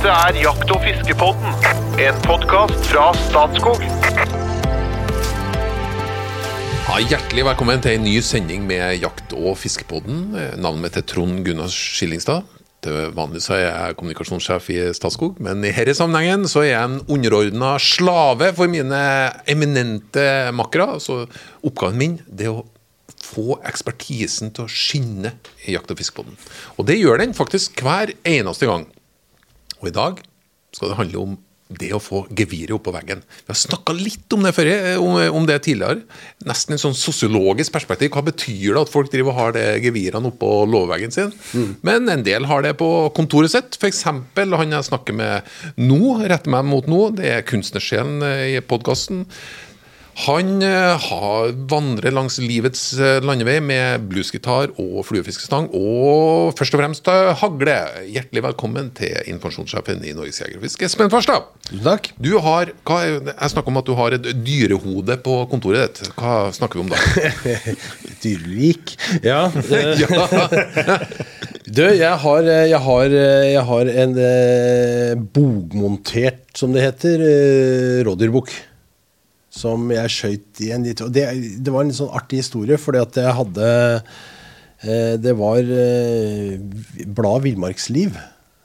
Dette er Jakt- og fiskepodden, en podkast fra Statskog. Ja, hjertelig velkommen til en ny sending med Jakt- og fiskepodden. Navnet mitt er Trond Gunnar Skillingstad. Til vanlig så er jeg kommunikasjonssjef i Statskog, men i denne sammenhengen så er jeg en underordna slave for mine eminente makkere. Så oppgaven min er å få ekspertisen til å skinne i Jakt- og fiskepodden. Og det gjør den faktisk hver eneste gang. Og i dag skal det handle om det å få geviret på veggen. Vi har snakka litt om det før, eh, om, om det tidligere. Nesten en sånn sosiologisk perspektiv. Hva betyr det at folk driver og har det gevirene oppå låveveggen sin? Men en del har det på kontoret sitt. F.eks. han jeg snakker med nå, retter meg mot nå, det er kunstnersjelen eh, i podkasten. Han eh, har, vandrer langs livets eh, landevei med bluesgitar og fluefiskestang, og først og fremst eh, hagle. Hjertelig velkommen til informasjonssjefen i Norges Jeger og Fisk, Espen Farstad. Takk. Du har, hva, jeg snakker om at du har et dyrehode på kontoret ditt. Hva snakker vi om da? Dyrelik? Ja. ja. Du, jeg har, jeg har, jeg har en eh, bogmontert, som det heter, eh, rådyrbukk. Som jeg skøyt i en litt det, det var en litt sånn artig historie, fordi at jeg hadde eh, Det var eh, bladet Villmarksliv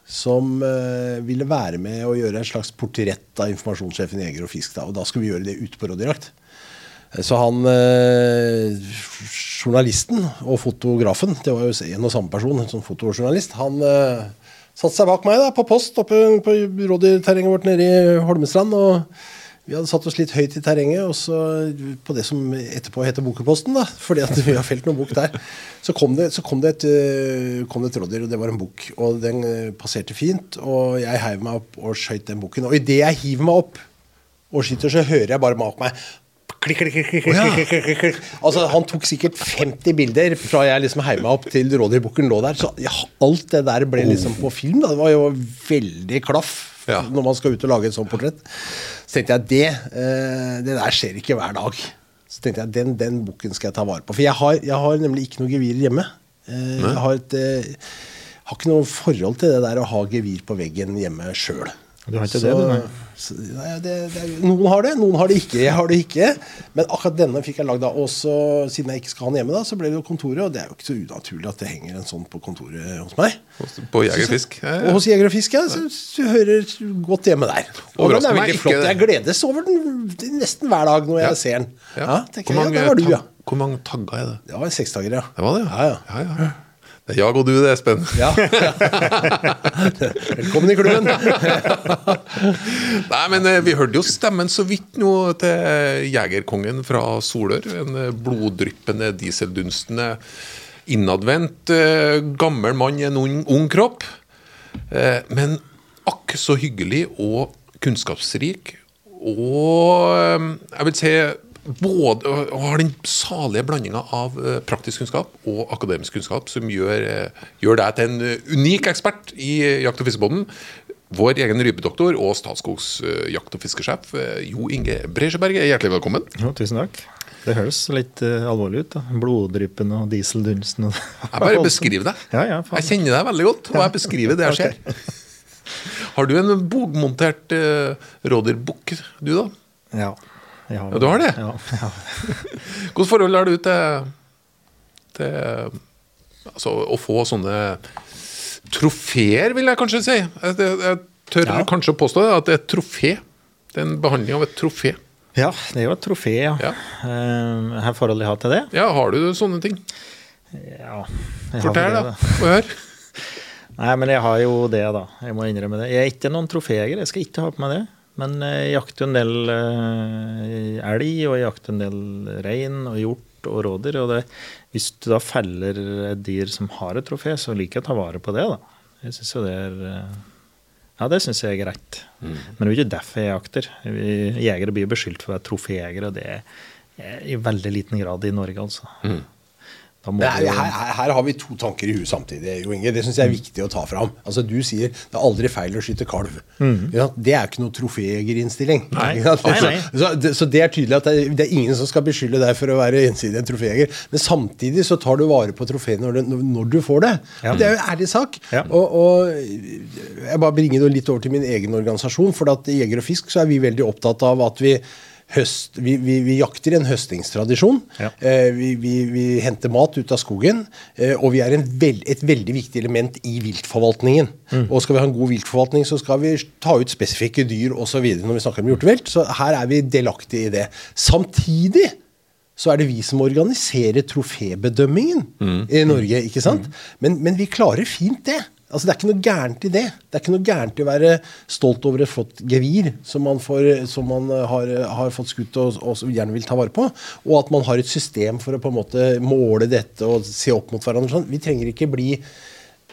som eh, ville være med å gjøre en slags portrett av informasjonssjefen i Jeger og Fisk. Da, og da skulle vi gjøre det ute på rådyrjakt. Så han journalisten og fotografen, det var jo en og samme person, en sånn fotojournalist, han satte seg bak meg da, på post oppe på rådyrterrenget vårt nede i Holmestrand. og vi hadde satt oss litt høyt i terrenget, og så på det som etterpå heter Bokeposten, da, fordi at vi har felt noen bok der, så kom det, så kom det, et, øh, kom det et rådyr, og det var en bok. Og den øh, passerte fint, og jeg heiv meg opp og skøyt den boken. Og idet jeg hiver meg opp og skyter, så hører jeg bare bak meg Klikk, klikk, klikk, klikk, klikk, klik, klikk, klikk. Altså, Han tok sikkert 50 bilder fra jeg liksom heiv meg opp til rådyrbukken lå der. Så ja, alt det der ble liksom på film. da, Det var jo veldig klaff Ja. når man skal ut og lage et sånt portrett. Så tenkte jeg det, eh, det der skjer ikke hver dag. Så tenkte jeg den, den boken skal jeg ta vare på. For jeg har, jeg har nemlig ikke noe gevir hjemme. Eh, jeg har, et, eh, har ikke noe forhold til det der å ha gevir på veggen hjemme sjøl. Du har ikke det, du, nei? Så, nei, det, det noen har det, noen har det ikke. Jeg har det ikke. Men akkurat denne fikk jeg lagd. Og så, siden jeg ikke skal ha den hjemme, da, så ble det jo kontoret. Og det er jo ikke så unaturlig at det henger en sånn på kontoret hos meg. På Jeger og Fisk? Ja, Og ja. hos Jeger og Fisk, ja. Så, så hører godt hjemme der. Og den er veldig flott. Jeg gledes over den nesten hver dag når Ja. jeg ser den. Ja, Ja. tenker jeg, ja, det var du, ja. Hvor mange tagger er det? Det var seksdager, ja. Det var det, Ja, ja. ja, ja. Det er jeg og du, det, Espen. ja. Velkommen i klubben. Nei, men eh, vi hørte jo stemmen så vidt nå til jegerkongen fra Solør. En eh, bloddryppende, dieseldunstende, innadvendt, eh, gammel mann i en ung, kropp. Men akk så hyggelig og kunnskapsrik. Og jeg vil si både og har den salige blandinga av eh, praktisk kunnskap og akademisk kunnskap som gjør, eh, gjør deg til en eh, unik ekspert i jakt- og fiskebåten. Vår egen rypedoktor og Statskogs jakt- og fiskesjef Jo Inge Bresjeberg, hjertelig velkommen. Jo, tusen takk. Det høres litt uh, alvorlig ut. da. Bloddryppen og dieseldunsten. Og Jeg bare beskriver deg. Ja, ja. Jeg kjenner deg veldig godt, og jeg beskriver det jeg ser. Har du en bogmontert uh, rådyrbukk, du da? Ja. Har, Ja, du har det? Ja, ja. Hvilket forhold har du til, til altså, å få sånne trofeer, vil jeg kanskje si? Jeg, jeg, tør Ja. kanskje å påstå at det er et trofé. Det er en behandling av et trofé. ja, det er jo et trofé, ja. Ja. Eh, har forholdet jeg har til det? Ja, har du sånne ting? Ja. Fortell, da. det, Få høre. Nei, men jeg har jo det, da. Jeg må innrømme det. Jeg er ikke noen troféjeger, jeg skal ikke ha på meg det. Men jeg jakter jo en del eh, elg, og jeg jakter en del rein og hjort og rådyr. Og det, hvis du da feller et dyr som har et trofé, så liker jeg å ta vare på det, da. Jeg synes jo det er eh, Ja, det syns jeg er greit. Mm. Men det er jo ikke derfor jeg jakter. Jegere blir jo beskyldt for å være troféjegere, og det er i veldig liten grad i Norge, altså. Mm. Her, her, her har vi to tanker i huet samtidig. Jo Inge. Det syns jeg er viktig å ta fram. Altså, du sier det er aldri feil å skyte kalv. Mm. Ja, Det er ikke noe troféjegerinnstilling. Nei. Så, så det er tydelig at det, er- det er ingen som skal beskylde deg for å være ensidig en troféjeger. Men samtidig så tar du vare på trofeet når, når du får det. Ja. Det er jo en ærlig sak. Ja. Og, og jeg bare bringer det litt over til min egen organisasjon. For at i Jeger og Fisk så er vi veldig opptatt av at vi Høst, vi, vi, vi jakter en høstingstradisjon. Ja. Eh, vi, vi, vi henter mat ut av skogen. Eh, og vi er en vel, et veldig viktig element i viltforvaltningen. Mm. Og skal vi ha en god viltforvaltning, så skal vi ta ut spesifikke dyr osv. når vi snakker om hjortevelt. Så her er vi delaktige i det. Samtidig så er det vi som organiserer trofébedømmingen i Norge. ikke sant? Men, men vi klarer fint det. Altså Det er ikke noe gærent i det. Det er ikke noe gærent i å være stolt over et flott gevir som man, får, som man eh, har, har fått skutt og, og som gjerne vil ta vare på. Og at man har et system for å på en måte måle dette og se opp mot hverandre. Sånn. Vi trenger ikke bli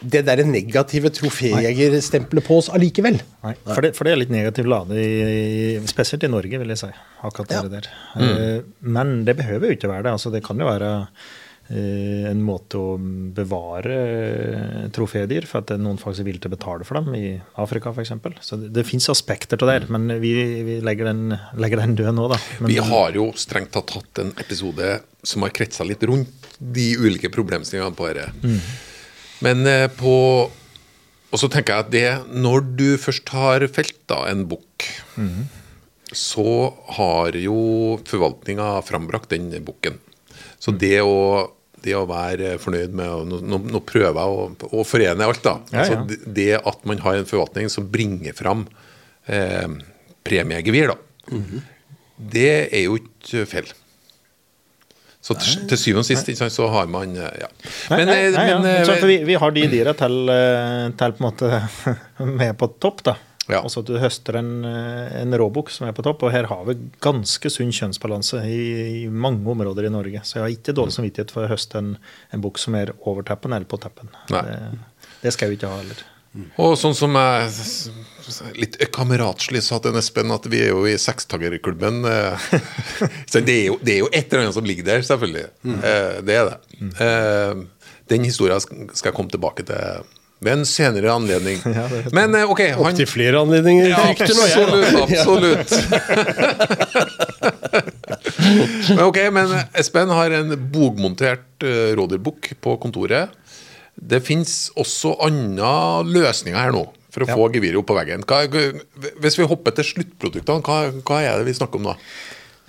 det der negative troféjegerstempelet på oss allikevel. Nei, for det, for det er litt negativ lade, i, spesielt i Norge, vil jeg si. akkurat Ja. det der. Mm. Men det behøver jo ikke være det. altså Det kan jo være eh, en måte å bevare eh, trofédyr, for at det er noen faktisk er villige til å betale for dem, i Afrika f.eks. Så det, det fins aspekter til det, men vi, vi legger, den, legger den død nå, da. Men, Vi har jo strengt tatt hatt en episode som har kretsa litt rundt de ulike problemstillingene på dette. Men eh, på Og så tenker jeg at det Når du først har felt da en bukk, så har jo forvaltninga frambrakt den bukken. Så det å det å være fornøyd med nå, nå nå prøver jeg å, å forene alt, da. Altså, ja. det, det at man har en forvaltning som bringer fram eh, premiegevir, da. Det er jo ikke feil. Så til, til syvende og sist sant, så har man ja. Men, Nei, nei, eh, nei, ja. men, eh, vi, vi har de dyra til, eh, til på en måte med på topp, da. Ja. Og så at du høster en, eh, en råbukk som er på topp. Og her har vi ganske sunn kjønnsbalanse i, i mange områder i Norge. Så jeg har ikke dårlig samvittighet for å høste en, en bukk som er over teppen eller på teppen. Det, det skal jeg jo ikke ha heller. Og sånn som jeg litt kameratslig sa til Espen, at vi er jo i sekstagerklubben. eh, så det er, jo, det er jo et eller annet som ligger der, selvfølgelig. Mm. Det er det. Mm. Den historien skal jeg komme tilbake til ved en senere anledning. Ja. Men eh, OK, han Opptil flere anledninger. ja, absolutt. absolutt. men ok, men Espen har en bogmontert uh, rådyrbukk på kontoret. Det fins også andre løsninger her nå for å Ja. få geviret opp på veggen. Hva, hvis vi hopper til sluttproduktene, hva, hva er det vi snakker om da?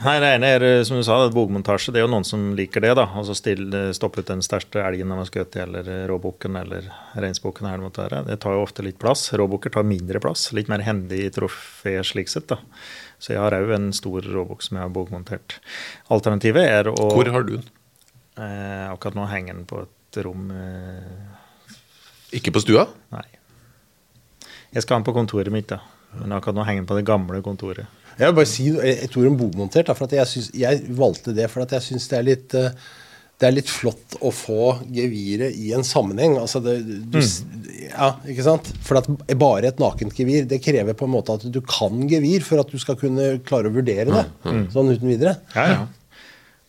Nei, Det ene er eh, som du sa, det et bogmontasje. Det er jo noen som liker det. da, altså stille, Stoppe ut den største elgen de har skutt eller råbukken eller reinsbukken. det. Det tar jo ofte litt plass. Råbukker tar mindre plass. Litt mer hendig trofé slik sett. da. Så jeg har òg en stor råbukk som jeg har bogmontert. Alternativet er å Hvor har du den? eh, Akkurat nå henger den på et rom eh, Ikke på stua? Nei. Jeg skal ha den på kontoret mitt, da. Men akkurat nå henger den på det gamle kontoret. Jeg vil bare si et ord om bogmontert. da, for at jeg, synes, jeg valgte det for at jeg syns det er litt eh, det er litt flott å få geviret i en sammenheng. altså det, du, mm. ja, ikke sant? For at bare et nakent gevir det krever på en måte at du kan gevir for at du skal kunne klare å vurdere det sånn uten videre. Ja, ja.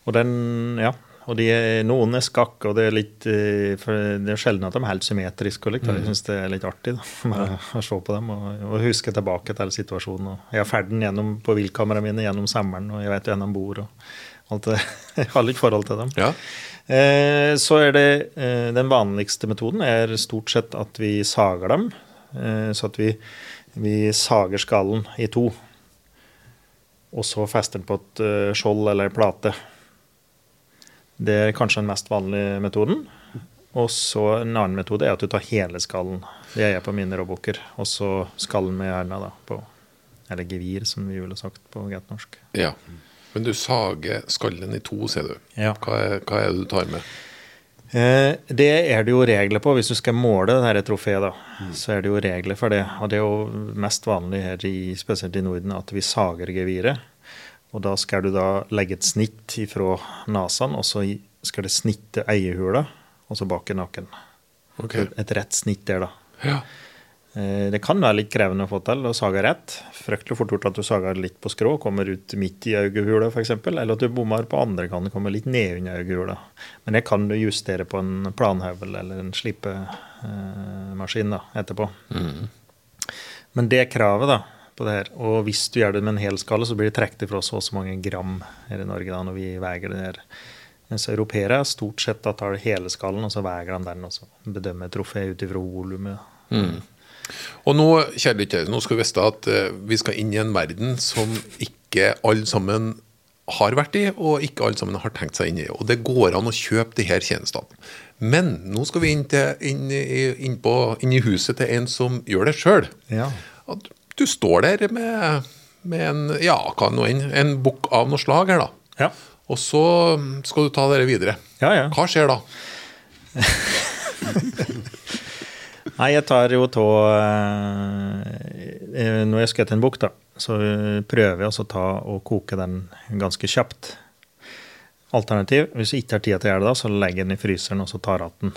Og den, ja. Og de er, noen er skakk, og det er litt eh, for Det er sjelden at de er helt symmetriske. Og litt, Jeg syns det er litt artig da, med å se på dem og, og huske tilbake til situasjonen. Og jeg har ferden gjennom på viltkameraene mine gjennom sommeren, og jeg vet hvor de bor. og alt det. Jeg har litt forhold til dem. Ja. Eh, så er det eh, Den vanligste metoden er stort sett at vi sager dem. Eh, så at vi, vi sager skallen i to. Og så fester den på et eh, skjold eller en plate. Det er kanskje den mest vanlige metoden. Og så En annen metode er at du tar hele skallen. Det gjør jeg på mine råbukker. Og så skallen med hjerna da, på Eller gevir, som vi ville sagt på greit norsk. ja. Men du sager skallen i to, sier du. Ja. Hva, er, hva er det du tar med? Eh, Det er det jo regler på. Hvis du skal måle det dette trofeet, da, så er det jo regler for det. Og det er jo mest vanlig her, i, spesielt i Norden, at vi sager geviret. Og da skal du da legge et snitt fra nesen, og så skal det snitte eiehula, og så bak i nakken. Okay. Et rett snitt der, da. Ja. Eh, Det kan være litt krevende å få til å sage rett. Fryktelig fort gjort at du sager litt på skrå, kommer ut midt i øyehula f.eks. Eller at du bommer på andre kan kommer litt ned under øyehula. Men det kan du justere på en planhøvel eller en slipemaskin da, etterpå. Men det kravet da, på det her, og hvis du gjør det med en hel skalle, så blir det trukket ifra så og så mange gram her i Norge da, når vi veier det her. Mens europeere stort sett da tar hele skallen, og så veier de den, og så bedømmer trofeet ut ifra volumet. Og nå, kjære lyttere, nå skal vi vite at eh, vi skal inn i en verden som ikke alle sammen har vært i, og ikke alle sammen har tenkt seg inn i. Og det går an å kjøpe de her tjenestene. Men nå skal vi inn, til, inn, inn, på, inn i huset til en som gjør det sjøl. Ja. Du står der med, med en ja, enn, en bukk av noe slag her, da. Ja. Og så skal du ta dere videre. Ja, ja. Hva skjer da? Nei, jeg tar jo tå eh, Når jeg skal til en bukk, da, så prøver jeg å ta og koke den ganske kjapt. Alternativ, hvis jeg ikke har tid til å gjøre det, da, så legger jeg den i fryseren og så tar jeg den.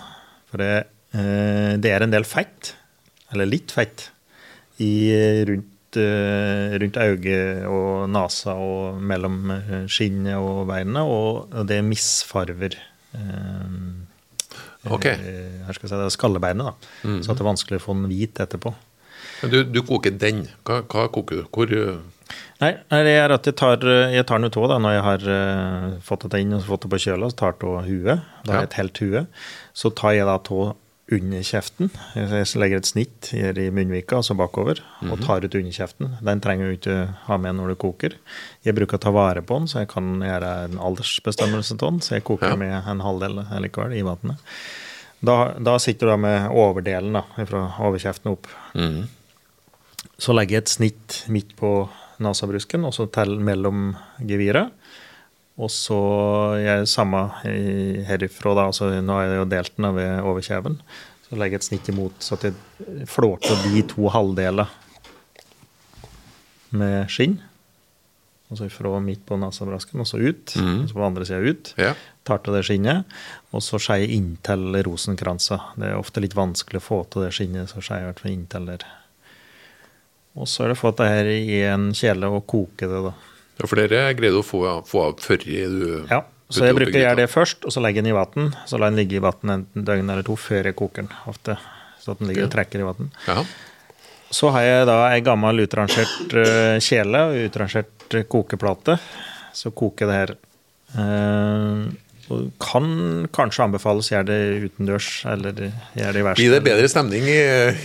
For det, eh, det er en del fett, eller litt fett, i, rundt, eh, rundt øyet og nesa og mellom eh, skinnet og beina, og, det misfarver eh, Ok. eh, her skal jeg si, det er skallebeinet, da. Så at det er vanskelig å få den hvit etterpå. Men du, du koker den. Hva, hva koker du? Hvor Nei, det er at jeg tar, jeg tar den ut òg når jeg har fått det inn og fått det på kjøla, så tar jeg av huet. Da har jeg et helt hue. Så tar jeg da tå under kjeften. Jeg legger et snitt her i munnvika, altså bakover, og tar ut under kjeften. Den trenger du ikke ha med når du koker. Jeg bruker å ta vare på den, så jeg kan gjøre en aldersbestemmelse av den. Så jeg koker Ja. med en halvdel likevel i vannet. Da, da sitter du da med overdelen da, fra overkjeften opp. Så legger jeg et snitt midt på nasabrusken, og så til mellom geviret. Og så jeg samme herifra, da. Altså, nå har jeg jo delt den ved overkjeven. Så legger jeg et snitt imot, så at jeg flåter de to halvdeler med skinn. Altså fra midt på nasabrasken og så ut. Og så på andre sida ut. Ja. Tar til det skinnet, og så skeier jeg inntil rosenkransa. Det er ofte litt vanskelig å få til det skinnet, så skeier jeg i hvert fall inntil der. Og så er det å få det her i en kjele og koke det, da. Ja, for dere greide å få, få av før du Ja, så jeg bruker å gjøre det først, og så legger jeg den i vann. Så lar jeg den ligge i vann en døgn eller to før jeg koker den, ofte. Så at den ligger og trekker i vann. Ja. Så har jeg da ei gammel utrangert eh, kjele og utrangert kokeplate. Så koker det her. Eh, og kan kanskje anbefales å gjøre det utendørs, eller gjøre det i verste. Blir det bedre stemning i,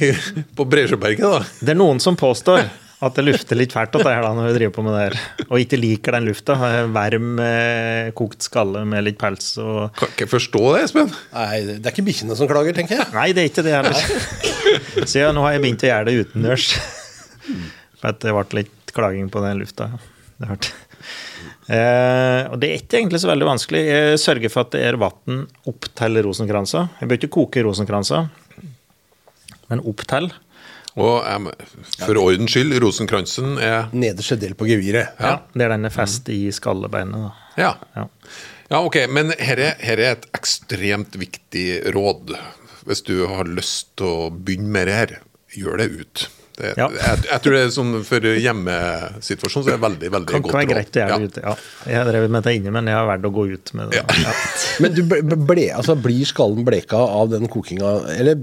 i, på Bresjøberget, da? Det er noen som påstår at det lufter litt fælt at det er da, når vi driver på med det her. Og ikke liker den lufta. Varm, eh, kokt skalle med litt pels og Kan ikke forstå det, Espen. Nei, det er ikke bikkjene som klager, tenker jeg. Nei, det er ikke det heller. Så ja, nå har jeg begynt å gjøre det utendørs. For at det ble litt klaging på den lufta. Det hørte. Eh, og det er ikke egentlig så veldig vanskelig. Jeg sørger for at det er vann opp til rosenkransa. Jeg bør ikke koke rosenkransa, men opp til. Og um, for ordens skyld, rosenkransen er Nederste del på geviret. Ja. Det er denne fest i skallebeinet. Da. Ja. Ja. Ja, ok, men her er, her er et ekstremt viktig råd. Hvis du har lyst til å begynne med det her, gjør det ut. Det, Ja. jeg, jeg tror det er sånn for hjemmesituasjonen så er det veldig, veldig Kan, godt kan være greit å gjøre Ja. ute. Ja. Jeg har drevet med det inne, men jeg har valgt å gå ut med det. Ja. Ja. Men du ble, ble, altså, blir skallen bleka av den kokinga, eller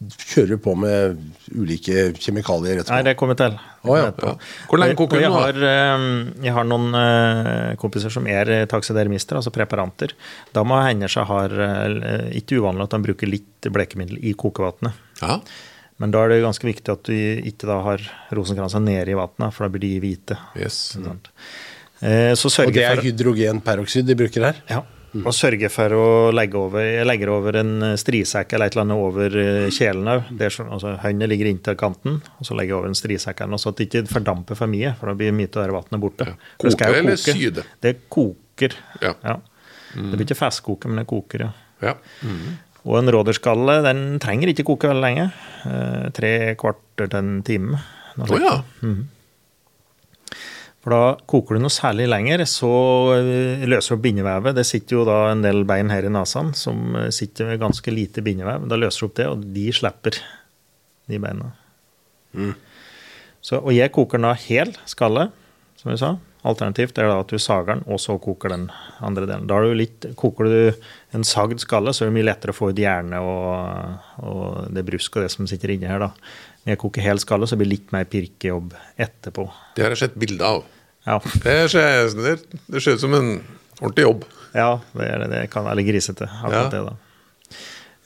kjører på med ulike kjemikalier etterpå? Nei, det kommer til. Oh, ja. Ja. Hvor lenge koker du jeg nå, eh, jeg har noen eh, kompiser som er taksidermister, altså preparanter. Da må hende seg har eh, ikke uvanlig at de bruker litt blekemiddel i kokevannet. Ja. Men da er det ganske viktig at du ikke da har rosenkransa nede i vannet, for da blir de hvite. Yes. Eh, Så Og det er hydrogenperoksid de bruker her? ja. Og sørge for å legge over Jeg legger over en strisekk eller et eller annet over eh, kjelen òg. Altså, Hånda ligger inntil kanten, og så legger jeg over en strisekk eller noe, så det ikke fordamper for mye. For da blir mye av det vannet borte. Ja. For det Koker eller koke. syde? Det koker. Ja. Det blir ikke festkoke, men det koker, ja. ja. Og en råderskalle den trenger ikke koke veldig lenge. Eh, tre kvarter til en time. Å ja. For da koker du noe særlig lenger, så eh, løser du opp bindevevet. Det sitter jo da en del bein her i nesen som eh, sitter med ganske lite bindevev. Da løser du opp det, og de slipper, de beina. Så, og jeg koker den da hel skalle, som vi sa. Alternativt er det da at du sager den, og så koker den andre delen. Da er det litt, Koker du en sagd skalle, så er det mye lettere å få ut hjerne og, og det brusk og det som sitter inni her. da. Når jeg koker hel skalle, så blir det litt mer pirkejobb etterpå. Det har jeg sett bilde av. Ja, Det ser, det, det ser ut som en ordentlig jobb. ja det, er, det kan være litt grisete, akkurat Ja. det, da.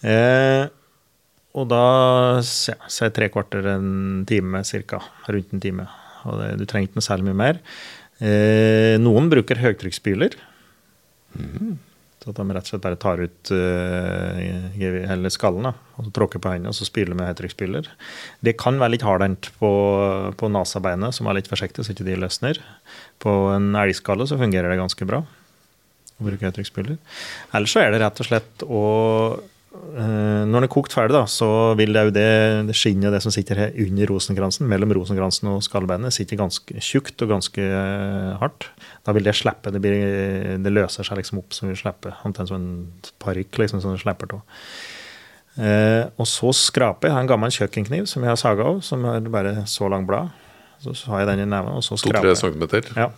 Eh, og da ja, så er tre kvarter en time cirka. Rundt en time. Og det, du trenger ikke noe særlig mye mer. Eh, noen bruker høytrykksspyler. At de rett og slett bare tar ut uh, skallen da, og tråkker på hendene og så spyler med høytrykksspyler. Det kan være litt hardhendt på, på nasabeinet, som er litt forsiktig så ikke de løsner. På en elgskalle så fungerer det ganske bra å bruke høytrykksspyler. Ellers så er det rett og slett å Når den er kokt ferdig, da, så vil det jo det, det skinnet det som sitter her under rosenkransen, mellom rosenkransen og skallbeinet, sitter ganske tjukt og ganske eh, hardt. Da vil det slippe. Det, blir, det løser seg liksom opp som vil slippe. Omtrent som en parykk liksom, som du slipper av. Eh, og så skraper jeg. Har en gammel kjøkkenkniv som jeg har saga av, som er bare så lang blad. Så, har jeg den i neven, og så skraper To-tre jeg. centimeter. Ja.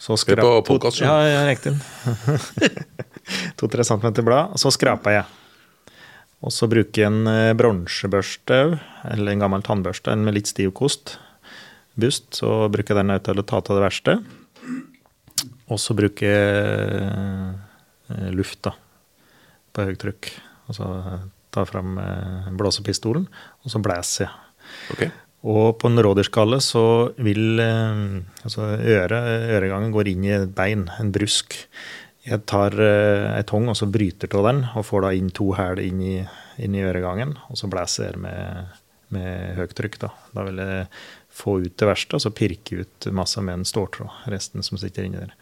Så Vi er på skrap- Ja, ja, riktig. To-tre centimeter blad, og så skraper jeg. Og så bruker jeg en eh, bronsebørste, eller en gammel tannbørste, en med litt stiv kost. Bust, så bruker jeg den til å ta av det verste. Og så bruker jeg eh, luft da, på høytrykk. Og så tar jeg fram eh, blåsepistolen, og så blæser jeg. Okay. Og på en rådyrskalle så vil altså øre, øregangen går inn i et bein, en brusk. Jeg tar eh, ei tong og så bryter av den, og får da inn to hæl inn, i- inn i øregangen. Og så blæser jeg med, med høyt trykk. Da. da vil jeg få ut det verste, og så pirke ut masse med en ståltråd. Resten som sitter inni der.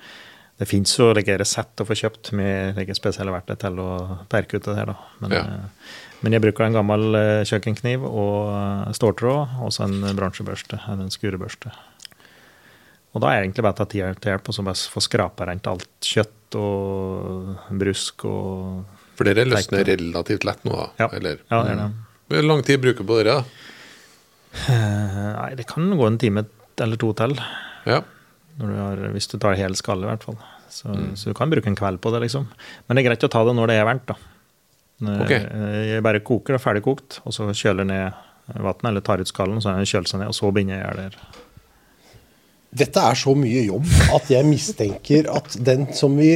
Det fins jo resett å få kjøpt med spesielle verktøy til å perke ut det her. Da. Men, Ja. eh, men jeg bruker en gammel eh, kjøkkenkniv og eh, ståltråd, og så en bransjebørste, eller en skurebørste. Og da er det egentlig bare å ta tida til hjelp og så bare få skrapa rent alt kjøtt og brusk og For dere løsner relativt lett nå, da? Ja. Eller? Ja, det er det. Hvor lang tid bruker du på dere? Eh, Nei, det kan gå en time eller to til, Ja. du har, hvis du tar hel skalle, i hvert fall. Så, så du kan bruke en kveld på det, liksom. Men det er greit å ta det når det er varmt, da. Når Jeg bare koker det ferdig kokt, og så kjøler ned vannet, eller tar ut skallen, så kjøler seg ned, og så begynner jeg gjøre der. Dette er så mye jobb at jeg mistenker at den som vi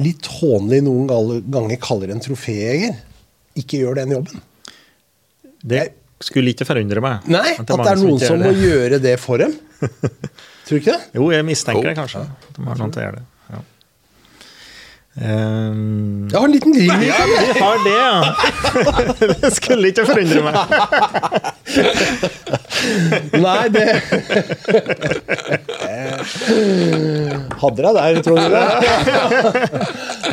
litt hånlig noen ganger kaller en troféjeger, ikke gjør den jobben. Det skulle ikke forundre meg. Nei, at det mange er noen som, som må gjøre det for dem. Tror du ikke det? Jo, jeg mistenker det kanskje. At de har noen til å gjøre det. Ehm, Jeg har en liten ring. ja, vi har det, ja! det skulle ikke forundre meg. Nei, det Hadde jeg der, tror du det?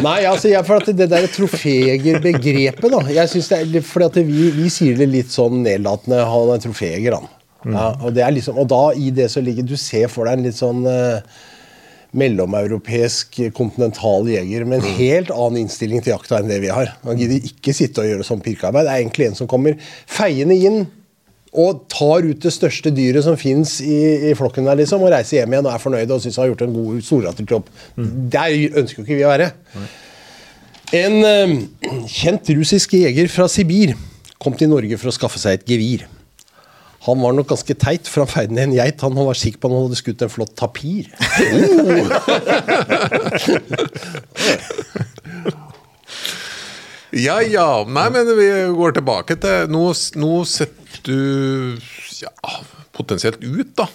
Nei, altså, jeg, for at det der troféjegerbegrepet, da jeg synes det er, fordi at vi, vi sier det litt sånn nedlatende, han er troféjeger, han. Ja, og, det er liksom, og da i det så ligger Du ser for deg en litt sånn eh, mellomeuropeisk kontinental jeger med en helt annen innstilling til jakta enn det vi har. Han gidder ikke sitte og gjøre sånn pirkearbeid. Det er egentlig en som kommer feiende inn og tar ut det største dyret som fins i, i flokken der, liksom, og reiser hjem igjen og er fornøyd og syns han har gjort en god storartet jobb. Der ønsker jo ikke vi å være. En eh, kjent russisk jeger fra Sibir kom til Norge for å skaffe seg et gevir. Han var nok ganske teit, for han feide ned en geit. Han var sikker på at han hadde skutt en flott tapir. Ja ja. Nei, men vi går tilbake til Nå, nå setter du ja, potensielt ut, da.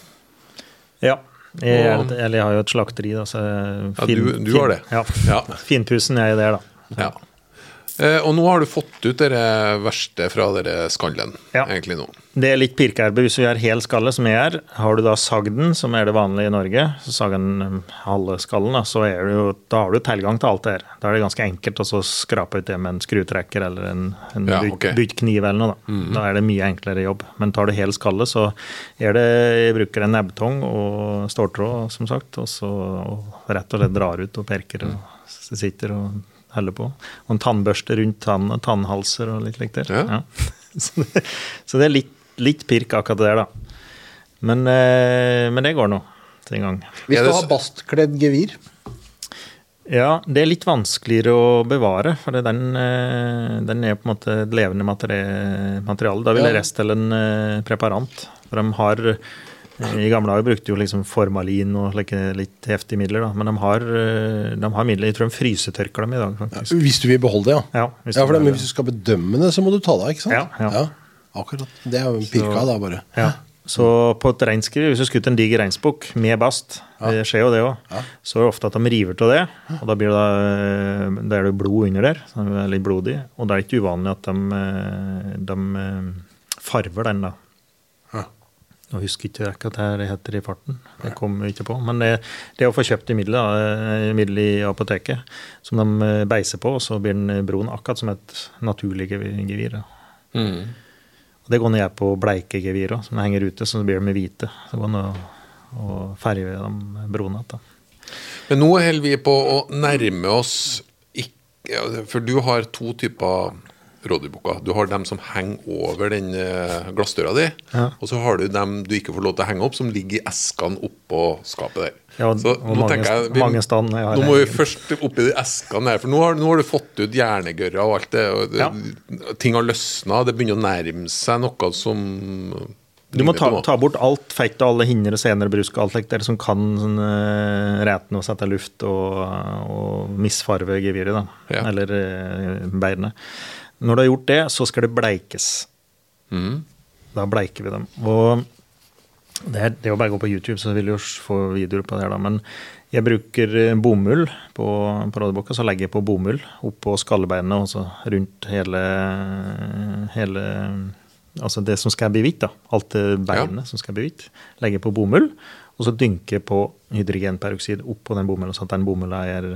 Ja. Jeg, er, eller jeg har jo et slakteri, da. Så Ja, du- du har det. Ja. Ja. Finpussen er jeg der, da. Ja. Eh, og nå har du fått ut det verste fra dere skallen, Ja. egentlig nå. Det er litt pirkearbeid hvis du gjør hel skalle, som jeg gjør. Har du da sagd den, som er det vanlige i Norge, så sager den um, halve skallen, da, så jo, da har du tilgang til alt det her. Da er det ganske enkelt å skrape ut det med en skrutrekker eller en, en Ja, okay. Byttkniv eller noe. Da. da er det mye enklere jobb. Men tar du hel skalle, så er det Jeg bruker en nebbtong og ståltråd, som sagt, og så og rett og slett drar ut og perker og sitter og holder på. Og en tannbørste rundt tann, tannhalser og litt likt der. Ja. Så det, så det er litt, litt pirk akkurat det der, da. Men, eh, men det går nå til en gang. Hvis du skal det ha så- bastkledd gevir. Ja, det er litt vanskeligere å bevare, for den, eh, den er på en måte et levende materiale. Da vil jeg Ja. til en eh, preparant. For de har I gamle dager brukte jo liksom formalin og litt heftige midler, da. men de har, eh, de har midler Jeg tror de frysetørker dem i dag, faktisk. Hvis du vil beholde det, ja. Ja, hvis ja for det, men hvis du skal bedømme det, så må du ta det av, ikke sant? Ja, ja. Akkurat. Det er jo en pirka, da, bare. Ja. Så på et reinskriv, hvis du skutter ut en diger reinsbukk med bast, det skjer jo det òg, så er det ofte at de river av det. Og da blir det, da- da er det blod under der, så det er litt blodig. Og det er ikke uvanlig at de, eh, de eh, farver den, da. Nå husker ikke jeg hva det heter i farten. Det kommer jeg ikke på. Men det, det å få kjøpt i middel, eh, middel i apoteket som de eh, beiser på, så blir den broen akkurat som et naturlig gevir. Mm. Det går når jeg er på bleike gevir òg, som henger ute, så blir de hvite. Så går det an å, ferge dem broene igjen. Men nå holder vi på å nærme oss ikke, For du har to typer rådyrbukker. Du har dem som henger over den eh, glassdøra di, Ja. og så har du dem du ikke får lov til å henge opp, som ligger i eskene oppå skapet der. Ja, og- så og nå mange- jeg vi, Nå må vi først oppi de eskene her, for nå har, nå har du fått ut hjernegørra og alt det. Og det Ja. Ting har løsna, det begynner å nærme seg noe som Du må ta, ta bort alt fett og alle hinner, sener, brusk og alt der som kan sånn, uh, retne og sette luft og, og misfarve geviret, da. Ja. Eller uh, beinet. Når du har gjort det, så skal det bleikes. Mm. Da bleiker vi dem. Og det er, det jo bare å gå på YouTube, så vil du jo få videoer på det. her da, Men jeg bruker eh, bomull på, på rådebukka. Så legger jeg på bomull oppå skallebeinet og så rundt hele, hele Altså det som skal bli hvitt. da, Alt beinet som skal bli hvitt. Legger på bomull, og så dynker på hydrogenperoksid oppå den bomullen, sånn at den bomullen er,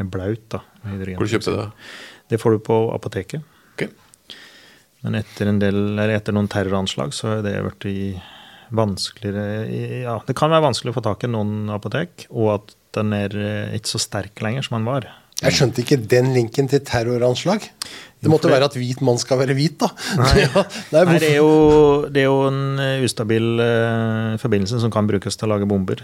er blaut. da, Hvor kjøpte du det? Det får du på apoteket. Ok. Men etter, en del, eller etter noen terroranslag så er det blitt vanskeligere Ja, det kan være vanskelig å få tak i noen apotek, og at den er eh, ikke så sterk lenger som den var. Jeg skjønte ikke den linken til terroranslag. Det måtte være at hvit mann skal være hvit, da. Nei. Ja, nei, Nei, det, er jo, det er jo en eh, ustabil uh, forbindelse som kan brukes til å lage bomber.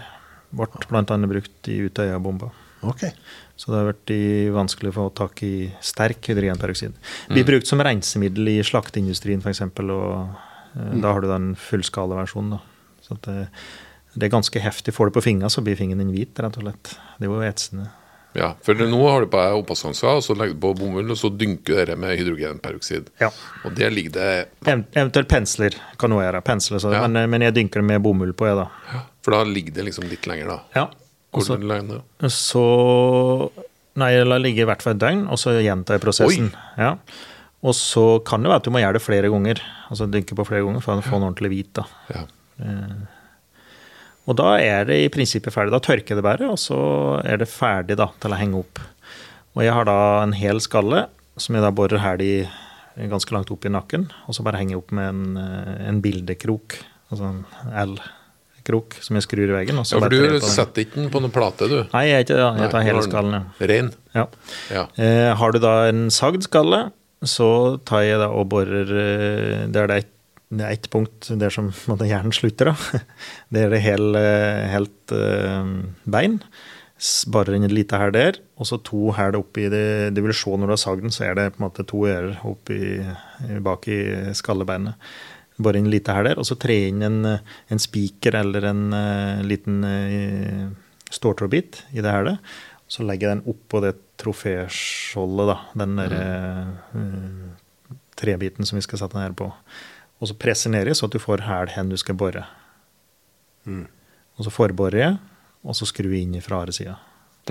Ble bl.a. brukt i Utøya-bomba. Ok. Så det har vært i- vanskelig å få tak i sterk hydrogenperoksid. Blir brukt som rensemiddel i slakteindustrien f.eks., og mm. da har du den fullskalaversjonen. Så det, det er ganske heftig. Får du på fingra, så blir fingeren din hvit, rett og slett. Det var jo etsende. Ja, for nå har du på deg oppvaskhansker, og så legger du på bomull, og så dynker du det med hydrogenperoksid. Ja. Og der ligger det Eventuelt pensler kan også gjøre. Pensler, så, Ja. men, eh, men jeg dynker det med bomull på, jeg, da. Ja, For da ligger det liksom litt lenger, da. Ja. Og Hvor så? Nei, la ligge i hvert fall et døgn, og så gjenta i prosessen. Ja. Og så kan det være at du må gjøre det flere ganger. Altså dynke på flere ganger for å få den ordentlig hvit. da. Ja. Og da er det i prinsippet ferdig. Da tørker det bare, og så er det ferdig da, til å henge opp. Og jeg har da en hel skalle som jeg da borer hæl i ganske langt opp i nakken, og så bare henger jeg opp med en, eh, en bildekrok, altså en L-krok, som jeg skrur i veggen. Ja, for du setter ikke den på noen plate, du? Nei, jeg, ikke, jeg tar Nei, hele skallen, ja. Ren? ja. Ja. Eh, har du da en sagd skalle, så tar jeg da og borer eh, Der det er et det er ett punkt der som hjernen slutter. da. Det er det hel, eh, helt eh, bein. Bare en liten lite her der, og så to her oppi det Du vil se når du har sagd den, så er det på en måte to ører oppi, bak i skallebeinet. Borer inn lite hæl der, og så tre inn en, eh, en spiker eller en uh, liten uh, ståltrådbit i det hælet. Så legger jeg den oppå det troféskjoldet, da. Den der uh, trebiten som vi skal sette den her på. Og så presser nedi så at du får hæl hen du skal bore. Og så forborer jeg, og så skrur jeg inn fra andre sida.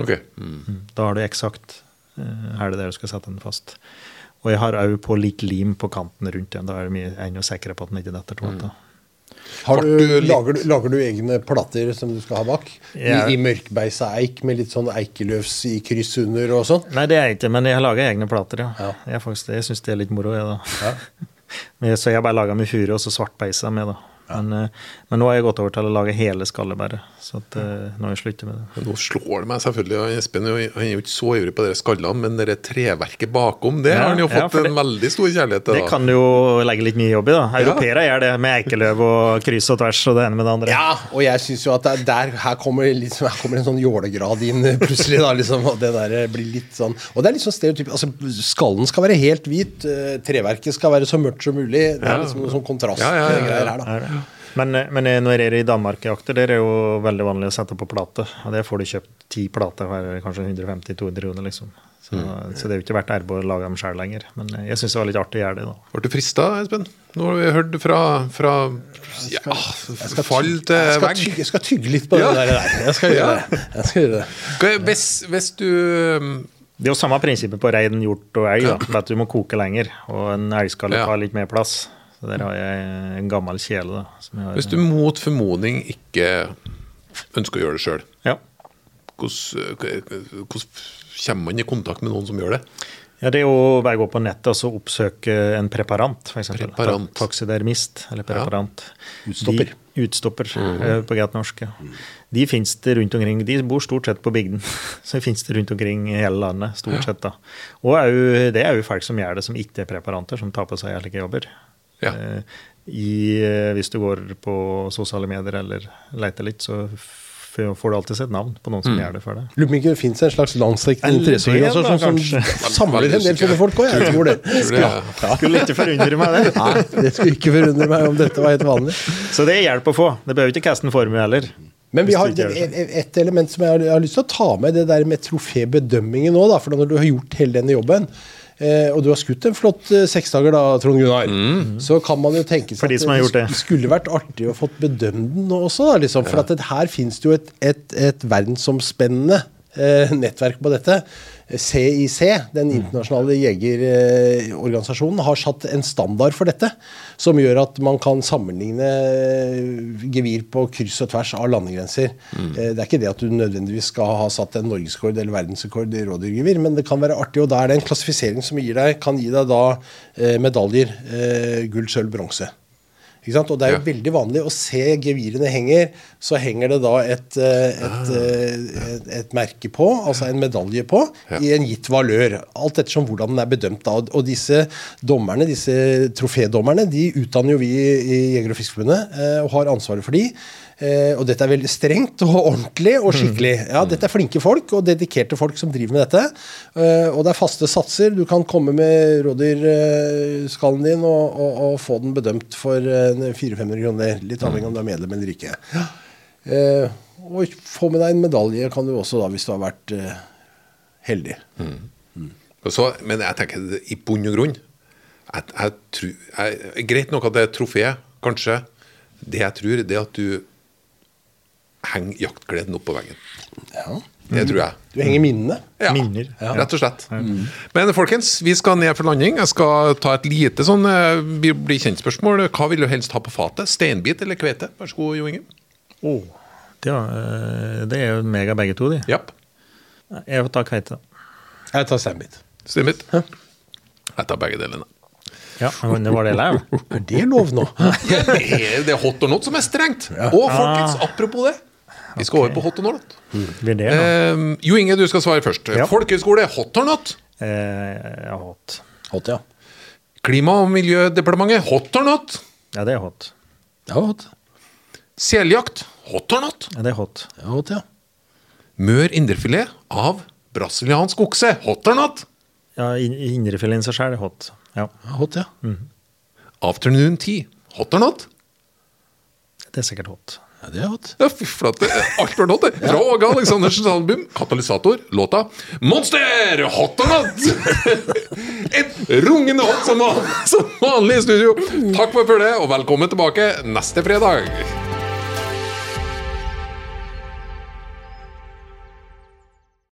Ok. Mm. Da har du eksakt uh, hælet der du skal sette den fast. Og jeg har òg på litt lim på kanten rundt den. Da er det mye enda sikrere på at den ikke detter av. Mm. Har du, lager, du, lager du egne plater som du skal ha bak? Ja. I, i mørkbeisa eik med litt sånn eikeløvs i kryss under og sånn? Nei, det er jeg ikke, men jeg har laga egne plater, ja. Ja. Jeg, faktisk, jeg syns det er litt moro, jeg, da. Ja. så jeg har bare laga med furu og så svart beisa med, da. Men, eh, men nå har jeg gått over til å lage hele skallebæret. Så at, eh, nå har jeg sluttet med det. Nå slår det meg selvfølgelig, Espen han er jo ikke så ivrig på de skallene, men det treverket bakom, det har han jo fått ja, det- en veldig stor kjærlighet til. Det da. kan du jo legge litt mye jobb i. da. Europeere gjør det med eikeløv og kryss og tvers og det ene med det andre. Ja, og jeg syns jo at er der, her, kommer liksom, her kommer en sånn jålegrad inn plutselig. da, liksom, og det der blir litt sånn Og det er litt sånn stereotyp. altså Skallen skal være helt hvit, eh, treverket skal være så mørkt som mulig. Det er liksom noe sånn kontrast Ja, ja, ja, ja. greier her, da. Er det. Men, men når er i Danmark jakter, der er jo veldig vanlig å sette på plate. Og der får du kjøpt ti plater for kanskje 150-200 kroner, liksom. Så, så det er jo ikke verdt ære å lage dem sjøl lenger. Men jeg syns det var litt artig å gjøre det, da. Ble du frista, Espen? Nå har vi hørt fra, fra ja, fall Jeg til skal, vegg. jeg skal tygge litt på Ja. det der. Jeg skal gjøre Ja. det. Jeg skal gjøre det. Hvis, hvis du um, Det er jo samme prinsippet på rein, hjort og elg. at du må koke lenger. Og en elg Ja. ta litt mer plass. Så der har jeg en gammel kjele. da. Som jeg har, Hvis du mot formodning ikke ønsker å gjøre det sjøl, ja. hvordan, hvordan kommer man i kontakt med noen som gjør det? ja, Det er jo bare å gå på nettet og så oppsøke en preparant, f.eks. Preparant. Taksidermist eller preparant. Utstopper. De, utstopper eh, på greit norsk. Ja. De finnes det rundt omkring. De bor stort sett på bygden. Så finnes det rundt omkring i hele landet. stort sett da. Og er jo, det er jo folk som gjør det som ikke er preparanter, som tar på seg slike jobber. Ja. Eh, I, eh, hvis du går på sosiale medier eller leter litt, så får du alltid sett navn på noen som gjør det for deg. Lurer på om det fins en slags landsdekkende En interesseorganisasjon som kanskje. samler en del sånne folk òg. Jeg tror det. Ja. Skulle ikke forundre meg det. Nei, det skulle ikke forundre meg om dette var helt vanlig. Så det er hjelp å få. Det behøver ikke kaste en formue heller. Men vi har et element som jeg har, jeg har lyst til å ta med, det der med trofébedømmingen nå. Da, for når du har gjort hele denne jobben, eh, og du har skutt en flott eh, seksdager da, Trond Gunnar, så kan man jo tenke seg at det. skulle vært artig å fått bedømt den også. Da, liksom, for at det, her finnes det jo et, et, et verdensomspennende nettverk på dette. CIC, den internasjonale jegerorganisasjonen, har satt en standard for dette. Som gjør at man kan sammenligne eh, gevir på kryss og tvers av landegrenser. Mm. Det er ikke det at du nødvendigvis skal ha satt en norgesrekord eller verdensrekord i rådyrgevir, men det kan være artig. Og da er det en klassifisering som deg, kan gi deg da eh, medaljer. Eh, gull, sølv, bronse. Og det er jo Ja. veldig vanlig å se gevirene henger, så henger det da et, eh, et, eh, et, et merke på, altså en medalje på, Ja. i en gitt valør. Alt ettersom hvordan den er bedømt. da. Og- Og disse dommerne, disse trofédommerne, de utdanner jo vi i Jeger- og Fiskerforbundet, eh, og har ansvaret for de. Eh, og dette er veldig strengt og ordentlig og skikkelig. Ja, Dette er flinke folk og dedikerte folk som driver med dette. Eh, og det er faste satser. Du kan komme med rådyrskallen din og, og, og få den bedømt for eh, 400-500 kroner. Litt avhengig om du er medlem eller ikke. Eh, og få med deg en medalje kan du også da, hvis du har vært eh, heldig. Mm. Så, men jeg tenker i bunn og grunn jeg, jeg tror, jeg, Greit nok at det er trofé, kanskje. Det jeg tror, det er at du henger jaktgleden opp på veggen. Ja. Det tror jeg. Du henger minnene. Ja, Minner. rett og slett. Men folkens, vi skal ned for landing. Jeg skal ta et lite sånn eh, bli bli kjent-spørsmål. Hva vil du helst ha på fatet? Steinbit eller kvete? Vær så god, Jo Inge. Oh, det, eh, det er jo meg av begge to, de. Yep. Jeg får ta kveite. Jeg tar steinbit. Steinbit. Jeg tar begge delene. Ja, men det var det jeg Er det lov nå? Det, er, det er hot or not som er strengt. Og folkens, apropos det. Vi skal over på hot or not. Mm. det? Eh, jo Inge, du skal svare først. Ja. Folkehøyskole, hot or not? Eh, hot. Hot, ja. Klima- og miljødepartementet, hot or not? Ja, det er hot. Ja, hot. Seljakt, hot or not? Ja, det er hot. Ja, hot, ja. Mør indrefilet av brasiliansk okse, hot or not? Ja, indrefilet i seg sjøl er hot. Ja, Ja, hot, ja. Afternoon tea, hot or not? det er sikkert hot. Ja det er hot. Ja, fy flate. Alt var hot, det. Fra Åge Aleksandersens album, Katalysator, låta Monster, hot or not? Et rungende hot som, van- som vanlig i studio. Takk for følget, og velkommen tilbake neste fredag.